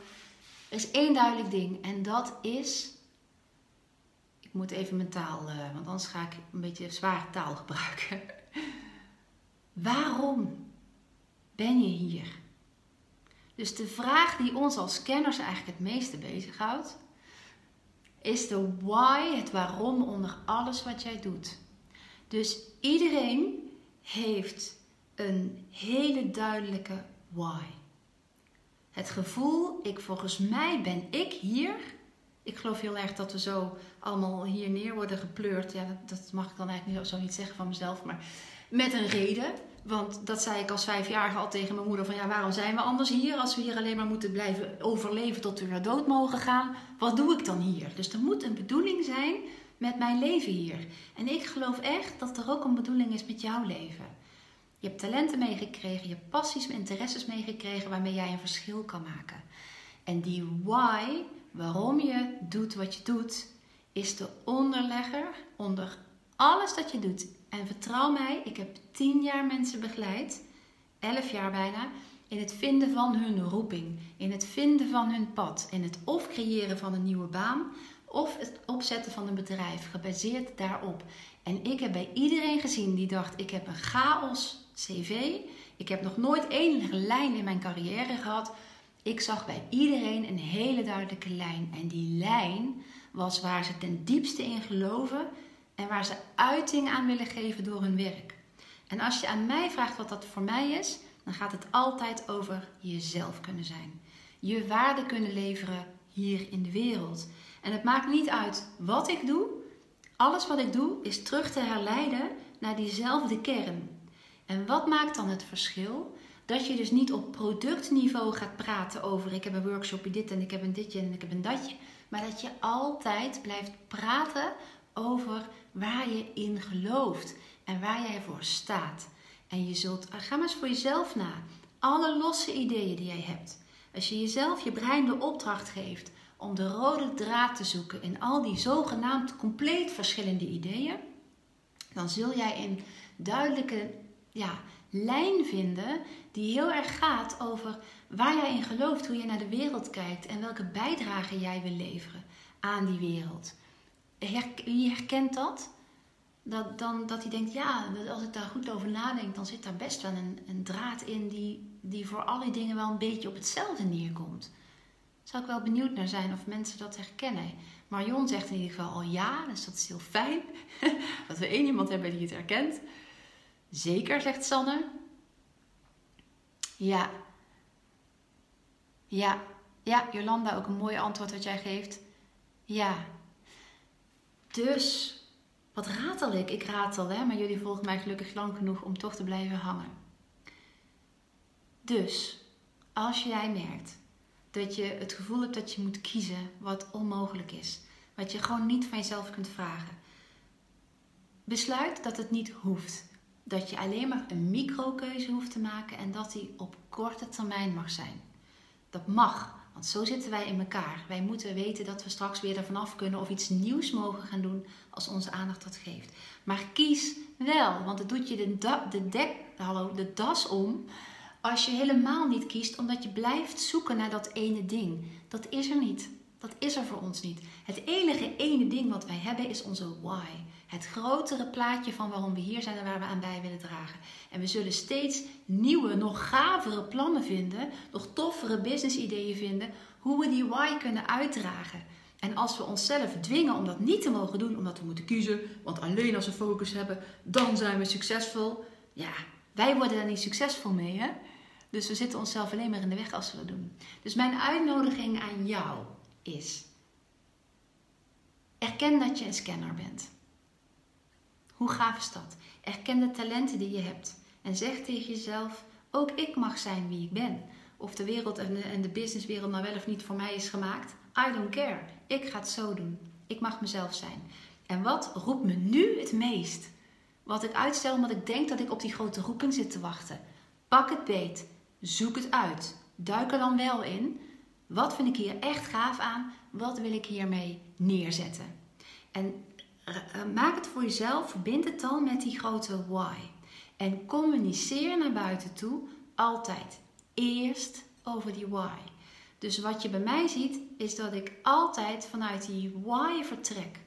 Er is één duidelijk ding en dat is. Ik moet even mijn taal, uh, want anders ga ik een beetje zware taal gebruiken. Waarom ben je hier? Dus de vraag die ons als kenners eigenlijk het meeste bezighoudt, is de why, het waarom onder alles wat jij doet. Dus iedereen heeft een hele duidelijke why. Het gevoel, ik volgens mij ben ik hier. Ik geloof heel erg dat we zo allemaal hier neer worden gepleurd. Ja, dat, mag ik dan eigenlijk zo niet zeggen van mezelf, maar met een reden. Want dat zei ik als vijfjarige al tegen mijn moeder: van ja, waarom zijn we anders hier als we hier alleen maar moeten blijven overleven tot we naar dood mogen gaan? Wat doe ik dan hier? Dus er moet een bedoeling zijn met mijn leven hier. En ik geloof echt dat er ook een bedoeling is met jouw leven. Je hebt talenten meegekregen, je hebt passies en interesses meegekregen waarmee jij een verschil kan maken. En die why, waarom je doet wat je doet, is de onderlegger onder alles dat je doet. En vertrouw mij, ik heb tien jaar mensen begeleid, elf jaar bijna, in het vinden van hun roeping, in het vinden van hun pad, in het of creëren van een nieuwe baan of het opzetten van een bedrijf, gebaseerd daarop. En ik heb bij iedereen gezien die dacht: ik heb een chaos CV. Ik heb nog nooit één lijn in mijn carrière gehad. Ik zag bij iedereen een hele duidelijke lijn. En die lijn was waar ze ten diepste in geloven en waar ze uiting aan willen geven door hun werk. En als je aan mij vraagt wat dat voor mij is, dan gaat het altijd over jezelf kunnen zijn. Je waarde kunnen leveren hier in de wereld. En het maakt niet uit wat ik doe. Alles wat ik doe is terug te herleiden naar diezelfde kern. En wat maakt dan het verschil? Dat je dus niet op productniveau gaat praten over ik heb een workshopje dit en ik heb een ditje en ik heb een datje. Maar dat je altijd blijft praten over waar je in gelooft en waar jij voor staat. En je zult, ga maar eens voor jezelf na. Alle losse ideeën die jij hebt. Als je jezelf je brein de opdracht geeft om de rode draad te zoeken in al die zogenaamd compleet verschillende ideeën, dan zul jij in duidelijke ja, lijn vinden die heel erg gaat over waar jij in gelooft, hoe je naar de wereld kijkt en welke bijdrage jij wil leveren aan die wereld. Wie herkent dat? Dat, dan, dat hij denkt, ja, als ik daar goed over nadenk, dan zit daar best wel een, een draad in die, die voor alle dingen wel een beetje op hetzelfde neerkomt. Zou ik wel benieuwd naar zijn of mensen dat herkennen. Marion zegt in ieder geval al ja, dus dat is heel fijn. dat we één iemand hebben die het herkent. Zeker, zegt Sanne. Ja. Ja. Ja, Jolanda, ook een mooi antwoord wat jij geeft. Ja. Dus, wat ratel ik? Ik ratel, hè, maar jullie volgen mij gelukkig lang genoeg om toch te blijven hangen. Dus, als jij merkt dat je het gevoel hebt dat je moet kiezen wat onmogelijk is, wat je gewoon niet van jezelf kunt vragen, besluit dat het niet hoeft. Dat je alleen maar een microkeuze hoeft te maken en dat die op korte termijn mag zijn. Dat mag, want zo zitten wij in elkaar. Wij moeten weten dat we straks weer ervan af kunnen of iets nieuws mogen gaan doen als onze aandacht dat geeft. Maar kies wel, want het doet je de, de, dek, hallo, de das om als je helemaal niet kiest, omdat je blijft zoeken naar dat ene ding. Dat is er niet. Dat is er voor ons niet. Het enige ene ding wat wij hebben is onze why. Het grotere plaatje van waarom we hier zijn en waar we aan bij willen dragen. En we zullen steeds nieuwe, nog gavere plannen vinden, nog toffere business ideeën vinden, hoe we die why kunnen uitdragen. En als we onszelf dwingen om dat niet te mogen doen, omdat we moeten kiezen, want alleen als we focus hebben, dan zijn we succesvol. Ja, wij worden daar niet succesvol mee, hè? Dus we zitten onszelf alleen maar in de weg als we dat doen. Dus mijn uitnodiging aan jou is: erken dat je een scanner bent. Hoe gaaf is dat? Erken de talenten die je hebt en zeg tegen jezelf: ook ik mag zijn wie ik ben. Of de wereld en de businesswereld nou wel of niet voor mij is gemaakt. I don't care. Ik ga het zo doen. Ik mag mezelf zijn. En wat roept me nu het meest? Wat ik uitstel omdat ik denk dat ik op die grote roeping zit te wachten. Pak het beet. Zoek het uit. Duik er dan wel in. Wat vind ik hier echt gaaf aan? Wat wil ik hiermee neerzetten? En eh, maak het voor jezelf. Verbind het dan met die grote why. En communiceer naar buiten toe altijd eerst over die why. Dus wat je bij mij ziet, is dat ik altijd vanuit die why vertrek.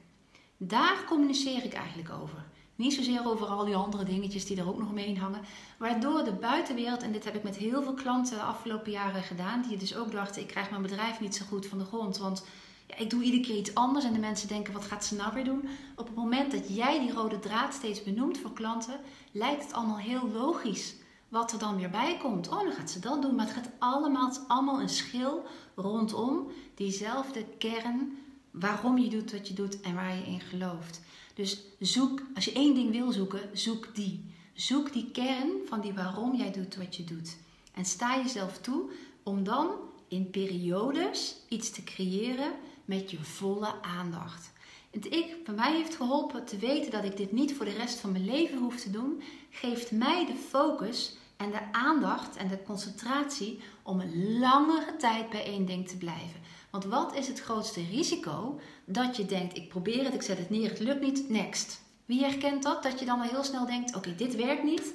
Daar communiceer ik eigenlijk over. Niet zozeer over al die andere dingetjes die er ook nog mee hangen. Waardoor de buitenwereld, en dit heb ik met heel veel klanten de afgelopen jaren gedaan, die dus ook dachten: ik krijg mijn bedrijf niet zo goed van de grond. Want ja, ik doe iedere keer iets anders en de mensen denken: wat gaat ze nou weer doen? Op het moment dat jij die rode draad steeds benoemt voor klanten, lijkt het allemaal heel logisch wat er dan weer bij komt. Oh, dan gaat ze dat doen. Maar het gaat allemaal, allemaal een schil rondom diezelfde kern waarom je doet wat je doet en waar je in gelooft. Dus zoek, als je één ding wil zoeken, zoek die. Zoek die kern van die waarom jij doet wat je doet. En sta jezelf toe om dan in periodes iets te creëren met je volle aandacht. Het ik, bij mij heeft geholpen te weten dat ik dit niet voor de rest van mijn leven hoef te doen, geeft mij de focus en de aandacht en de concentratie om een langere tijd bij één ding te blijven. Want wat is het grootste risico? Dat je denkt, ik probeer het, ik zet het neer, het lukt niet, next. Wie herkent dat? Dat je dan al heel snel denkt, oké, dit werkt niet.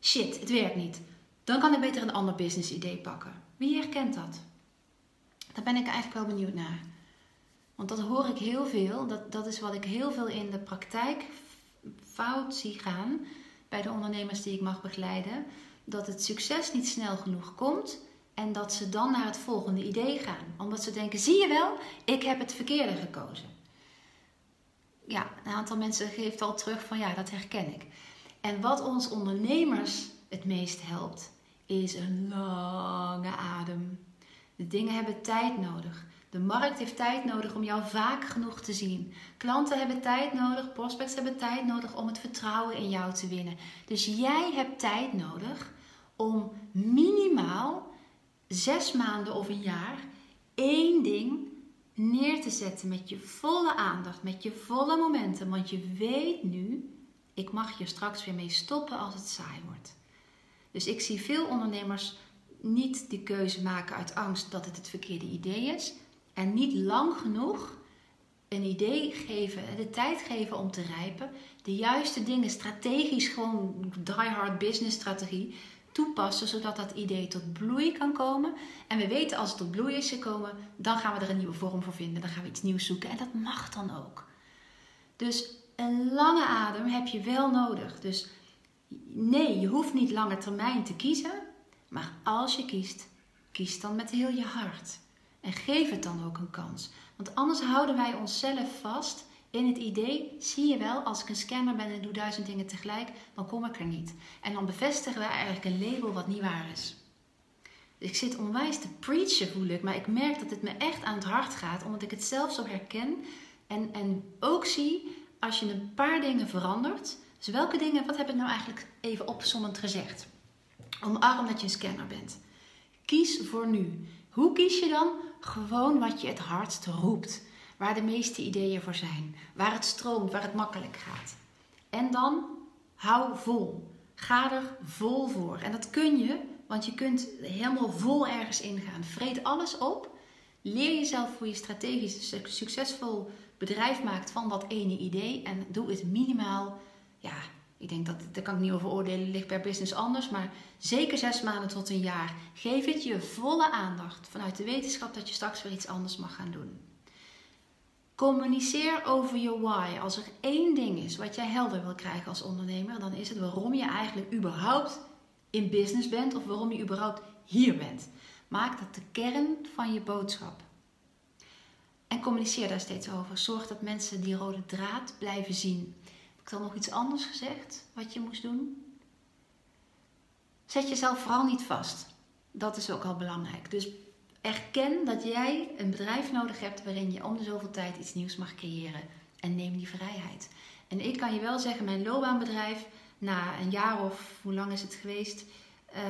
Shit, het werkt niet. Dan kan ik beter een ander business idee pakken. Wie herkent dat? Daar ben ik eigenlijk wel benieuwd naar. Want dat hoor ik heel veel. Dat, dat is wat ik heel veel in de praktijk fout zie gaan bij de ondernemers die ik mag begeleiden. Dat het succes niet snel genoeg komt en dat ze dan naar het volgende idee gaan. Omdat ze denken, zie je wel, ik heb het verkeerde gekozen. Ja, een aantal mensen geeft al terug van ja, dat herken ik. En wat ons ondernemers het meest helpt, is een lange adem. De dingen hebben tijd nodig. De markt heeft tijd nodig om jou vaak genoeg te zien. Klanten hebben tijd nodig, prospects hebben tijd nodig om het vertrouwen in jou te winnen. Dus jij hebt tijd nodig om minimaal zes maanden of een jaar één ding neer te zetten met je volle aandacht, met je volle momenten. Want je weet nu, ik mag je straks weer mee stoppen als het saai wordt. Dus ik zie veel ondernemers niet die keuze maken uit angst dat het het verkeerde idee is. En niet lang genoeg een idee geven, de tijd geven om te rijpen. De juiste dingen, strategisch gewoon die hard business strategie toepassen, zodat dat idee tot bloei kan komen. En we weten als het tot bloei is gekomen, dan gaan we er een nieuwe vorm voor vinden. Dan gaan we iets nieuws zoeken en dat mag dan ook. Dus een lange adem heb je wel nodig. Dus nee, je hoeft niet lange termijn te kiezen. Maar als je kiest, kies dan met heel je hart. En geef het dan ook een kans. Want anders houden wij onszelf vast in het idee, zie je wel, als ik een scanner ben en doe duizend dingen tegelijk, dan kom ik er niet. En dan bevestigen we eigenlijk een label wat niet waar is. Dus ik zit onwijs te preachen, voel ik, maar ik merk dat het me echt aan het hart gaat, omdat ik het zelf zo herken. En, en ook zie, als je een paar dingen verandert, dus welke dingen, wat heb ik nou eigenlijk even opzommend gezegd? Omarm dat je een scanner bent. Kies voor nu. Hoe kies je dan? Gewoon wat je het hardst roept waar de meeste ideeën voor zijn, waar het stroomt, waar het makkelijk gaat. En dan hou vol. Ga er vol voor. En dat kun je, want je kunt helemaal vol ergens ingaan. Vreet alles op. Leer jezelf hoe je strategisch succesvol bedrijf maakt van dat ene idee. En doe het minimaal, ja, ik denk dat, daar kan ik niet over oordelen, ligt per business anders. Maar zeker zes maanden tot een jaar. Geef het je volle aandacht vanuit de wetenschap dat je straks weer iets anders mag gaan doen. Communiceer over je why. Als er één ding is wat jij helder wil krijgen als ondernemer, dan is het waarom je eigenlijk überhaupt in business bent of waarom je überhaupt hier bent. Maak dat de kern van je boodschap. En communiceer daar steeds over. Zorg dat mensen die rode draad blijven zien. Heb ik dan nog iets anders gezegd wat je moest doen? Zet jezelf vooral niet vast. Dat is ook al belangrijk. Dus erken dat jij een bedrijf nodig hebt waarin je om de zoveel tijd iets nieuws mag creëren. En neem die vrijheid. En ik kan je wel zeggen, mijn loopbaanbedrijf, na een jaar of hoe lang is het geweest? Uh,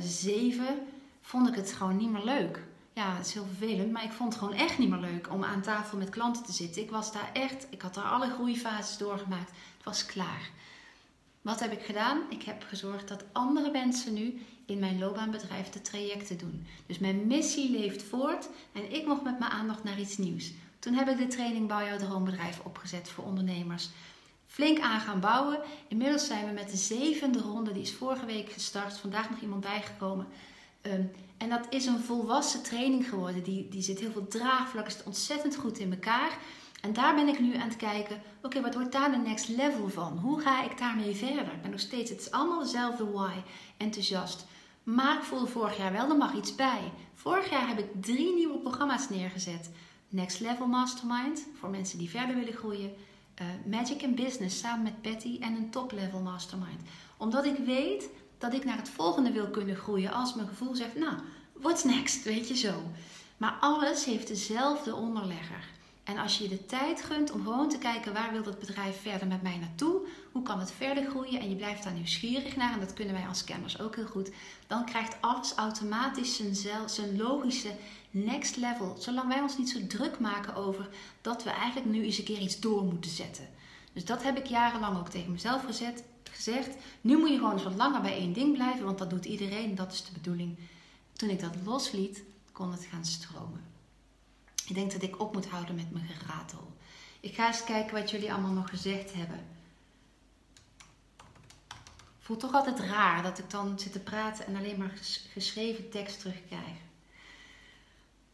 zeven, vond ik het gewoon niet meer leuk. Ja, het is heel vervelend, maar ik vond het gewoon echt niet meer leuk om aan tafel met klanten te zitten. Ik was daar echt, ik had daar alle groeifases doorgemaakt. Het was klaar. Wat heb ik gedaan? Ik heb gezorgd dat andere mensen nu in mijn loopbaanbedrijf de trajecten doen. Dus mijn missie leeft voort en ik mocht met mijn aandacht naar iets nieuws. Toen heb ik de training Bouw jouw droombedrijf opgezet voor ondernemers. Flink aan gaan bouwen. Inmiddels zijn we met de zevende ronde, die is vorige week gestart. Vandaag nog iemand bijgekomen. Um, en dat is een volwassen training geworden. Die, die zit heel veel draagvlak, is ontzettend goed in elkaar. En daar ben ik nu aan het kijken, oké, wat wordt daar de next level van? Hoe ga ik daarmee verder? Ik ben nog steeds, het is allemaal dezelfde why, enthousiast. Maar ik voelde vorig jaar wel, er mag iets bij. Vorig jaar heb ik drie nieuwe programma's neergezet. Next Level Mastermind, voor mensen die verder willen groeien. Uh, Magic in Business, samen met Patty. En een Top Level Mastermind. Omdat ik weet dat ik naar het volgende wil kunnen groeien als mijn gevoel zegt, nou, what's next, weet je zo. Maar alles heeft dezelfde onderlegger. En als je je de tijd gunt om gewoon te kijken waar wil dat bedrijf verder met mij naartoe, hoe kan het verder groeien en je blijft daar nieuwsgierig naar, en dat kunnen wij als kenners ook heel goed, dan krijgt alles automatisch zijn, zijn logische next level. Zolang wij ons niet zo druk maken over dat we eigenlijk nu eens een keer iets door moeten zetten. Dus dat heb ik jarenlang ook tegen mezelf gezet, gezegd. Nu moet je gewoon eens wat langer bij één ding blijven, want dat doet iedereen. Dat is de bedoeling. Toen ik dat losliet, kon het gaan stromen. Ik denk dat ik op moet houden met mijn geratel. Ik ga eens kijken wat jullie allemaal nog gezegd hebben. Voelt toch altijd raar dat ik dan zit te praten en alleen maar geschreven tekst terugkrijg.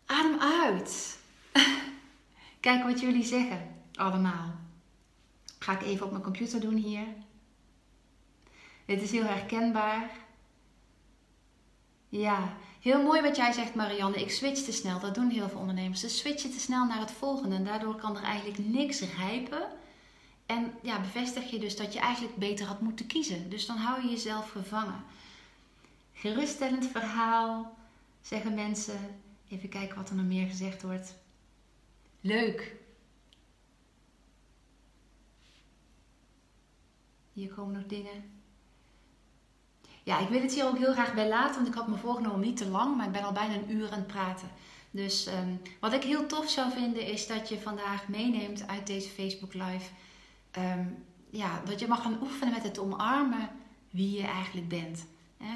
Adem uit. Kijk wat jullie zeggen, allemaal. Ga ik even op mijn computer doen hier. Dit is heel herkenbaar. Ja, heel mooi wat jij zegt, Marianne. Ik switch te snel. Dat doen heel veel ondernemers. Ze switchen te snel naar het volgende. En daardoor kan er eigenlijk niks rijpen. En ja, bevestig je dus dat je eigenlijk beter had moeten kiezen. Dus dan hou je jezelf gevangen. Geruststellend verhaal, zeggen mensen. Even kijken wat er nog meer gezegd wordt. Leuk. Hier komen nog dingen. Ja, ik wil het hier ook heel graag bij laten, want ik had me voorgenomen om niet te lang, maar ik ben al bijna een uur aan het praten. Dus ehm, wat ik heel tof zou vinden is dat je vandaag meeneemt uit deze Facebook Live. Ehm, ja, dat je mag gaan oefenen met het omarmen wie je eigenlijk bent.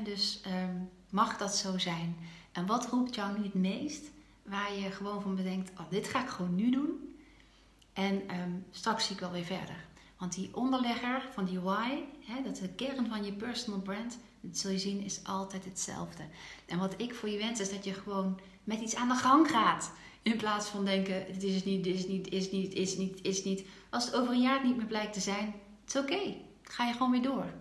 dus ehm, mag dat zo zijn? En wat roept jou nu het meest? Waar je gewoon van bedenkt, oh, dit ga ik gewoon nu doen. En straks zie ik wel weer verder. Want die onderlegger van die why, hè, dat is de kern van je personal brand, dat zul je zien, is altijd hetzelfde. En wat ik voor je wens is dat je gewoon met iets aan de gang gaat. In plaats van denken, dit is niet, dit is niet, is niet, is niet, is niet. Als het over een jaar niet meer blijkt te zijn, het is oké. Ga je gewoon weer door.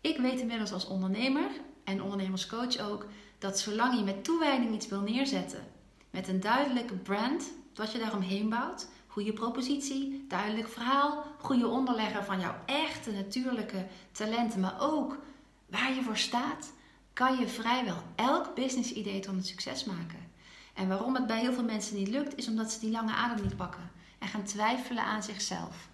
Ik weet inmiddels als ondernemer en ondernemerscoach ook, dat zolang je met toewijding iets wil neerzetten, met een duidelijke brand, wat je daaromheen bouwt, goede propositie, duidelijk verhaal, goede onderlegger van jouw echte natuurlijke talenten, maar ook waar je voor staat, kan je vrijwel elk business idee tot een succes maken. En waarom het bij heel veel mensen niet lukt, is omdat ze die lange adem niet pakken en gaan twijfelen aan zichzelf.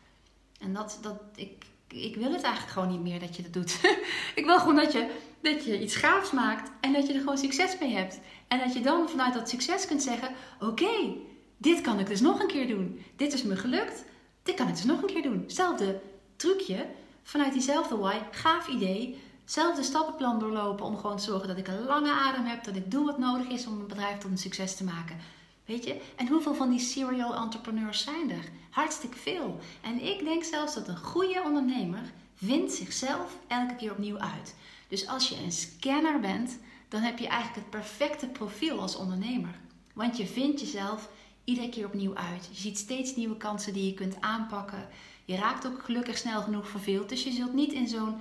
En dat, dat ik, ik wil het eigenlijk gewoon niet meer dat je dat doet. ik wil gewoon dat je, dat je iets gaafs maakt en dat je er gewoon succes mee hebt. En dat je dan vanuit dat succes kunt zeggen: Oké, dit kan ik dus nog een keer doen. Dit is me gelukt. Dit kan ik dus nog een keer doen. Hetzelfde trucje vanuit diezelfde why. Gaaf idee. zelf de stappenplan doorlopen om gewoon te zorgen dat ik een lange adem heb, dat ik doe wat nodig is om een bedrijf tot een succes te maken. Weet je? En hoeveel van die serial entrepreneurs zijn er? Hartstikke veel. En ik denk zelfs dat een goede ondernemer vindt zichzelf elke keer opnieuw uit. Dus als je een scanner bent, dan heb je eigenlijk het perfecte profiel als ondernemer. Want je vindt jezelf iedere keer opnieuw uit. Je ziet steeds nieuwe kansen die je kunt aanpakken. Je raakt ook gelukkig snel genoeg verveeld. Dus je zult niet in zo'n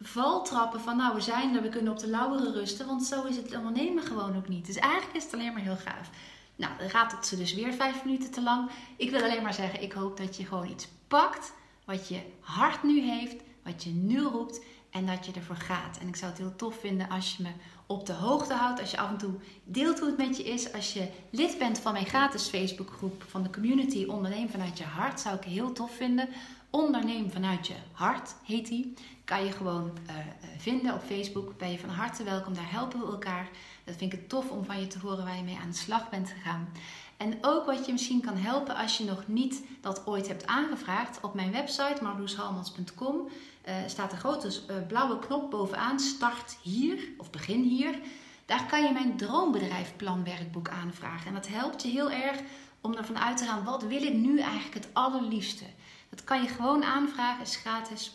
val trappen van nou we zijn er, we kunnen op de lauweren rusten. Want zo is het ondernemen gewoon ook niet. Dus eigenlijk is het alleen maar heel gaaf. Nou, dan gaat ze dus weer vijf minuten te lang. Ik wil alleen maar zeggen, ik hoop dat je gewoon iets pakt wat je hart nu heeft, wat je nu roept en dat je ervoor gaat. En ik zou het heel tof vinden als je me op de hoogte houdt, als je af en toe deelt hoe het met je is. Als je lid bent van mijn gratis Facebookgroep van de community Onderneem vanuit je hart, zou ik heel tof vinden. Onderneem vanuit je hart heet die. Kan je gewoon uh, vinden op Facebook. Ben je van harte welkom, daar helpen we elkaar. Dat vind ik het tof om van je te horen waar je mee aan de slag bent gegaan. En ook wat je misschien kan helpen als je nog niet dat ooit hebt aangevraagd. Op mijn website marloeshalmans.com uh, staat een grote uh, blauwe knop bovenaan. Start hier of begin hier. Daar kan je mijn droombedrijfplanwerkboek aanvragen. En dat helpt je heel erg om ervan uit te gaan. Wat wil ik nu eigenlijk het allerliefste? Dat kan je gewoon aanvragen. is gratis.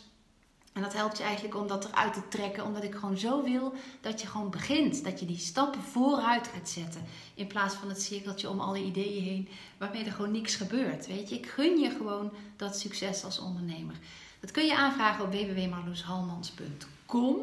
En dat helpt je eigenlijk om dat eruit te trekken, omdat ik gewoon zo wil dat je gewoon begint. Dat je die stappen vooruit gaat zetten. In plaats van het cirkeltje om alle ideeën heen, waarmee er gewoon niks gebeurt. Weet je, ik gun je gewoon dat succes als ondernemer. Dat kun je aanvragen op www.marloeshalmans.com.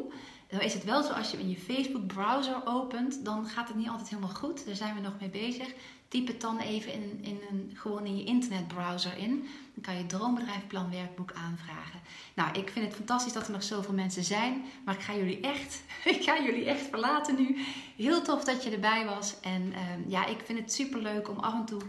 Dan is het wel zo als je in je Facebook browser opent, dan gaat het niet altijd helemaal goed. Daar zijn we nog mee bezig. Typ het dan even in, in een, gewoon in je internetbrowser in. Dan kan je Droombedrijfplan werkboek aanvragen. Nou, ik vind het fantastisch dat er nog zoveel mensen zijn. Maar ik ga jullie echt, ik ga jullie echt verlaten nu. Heel tof dat je erbij was. En ehm, ja, ik vind het super leuk om af en toe.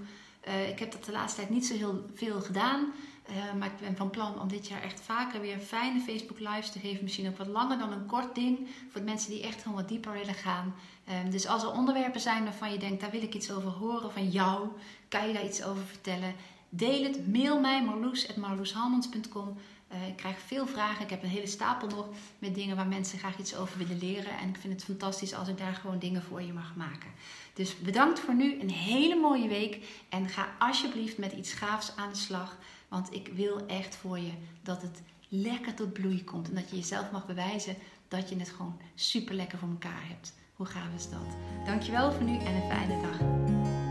Uh, ik heb dat de laatste tijd niet zo heel veel gedaan. Uh, maar ik ben van plan om dit jaar echt vaker weer fijne Facebook lives te geven. Misschien ook wat langer dan een kort ding. Voor de mensen die echt gewoon wat dieper willen gaan. Um, dus als er onderwerpen zijn waarvan je denkt, daar wil ik iets over horen van jou. Kan je daar iets over vertellen? Deel het. Mail mij marloes.marloeshalmans.com. Uh, ik krijg veel vragen. Ik heb een hele stapel nog met dingen waar mensen graag iets over willen leren. En ik vind het fantastisch als ik daar gewoon dingen voor je mag maken. Dus bedankt voor nu. Een hele mooie week. En ga alsjeblieft met iets gaafs aan de slag. Want ik wil echt voor je dat het lekker tot bloei komt. En dat je jezelf mag bewijzen dat je het gewoon super lekker voor elkaar hebt. Hoe gaaf is dat? Dankjewel voor nu en een fijne dag.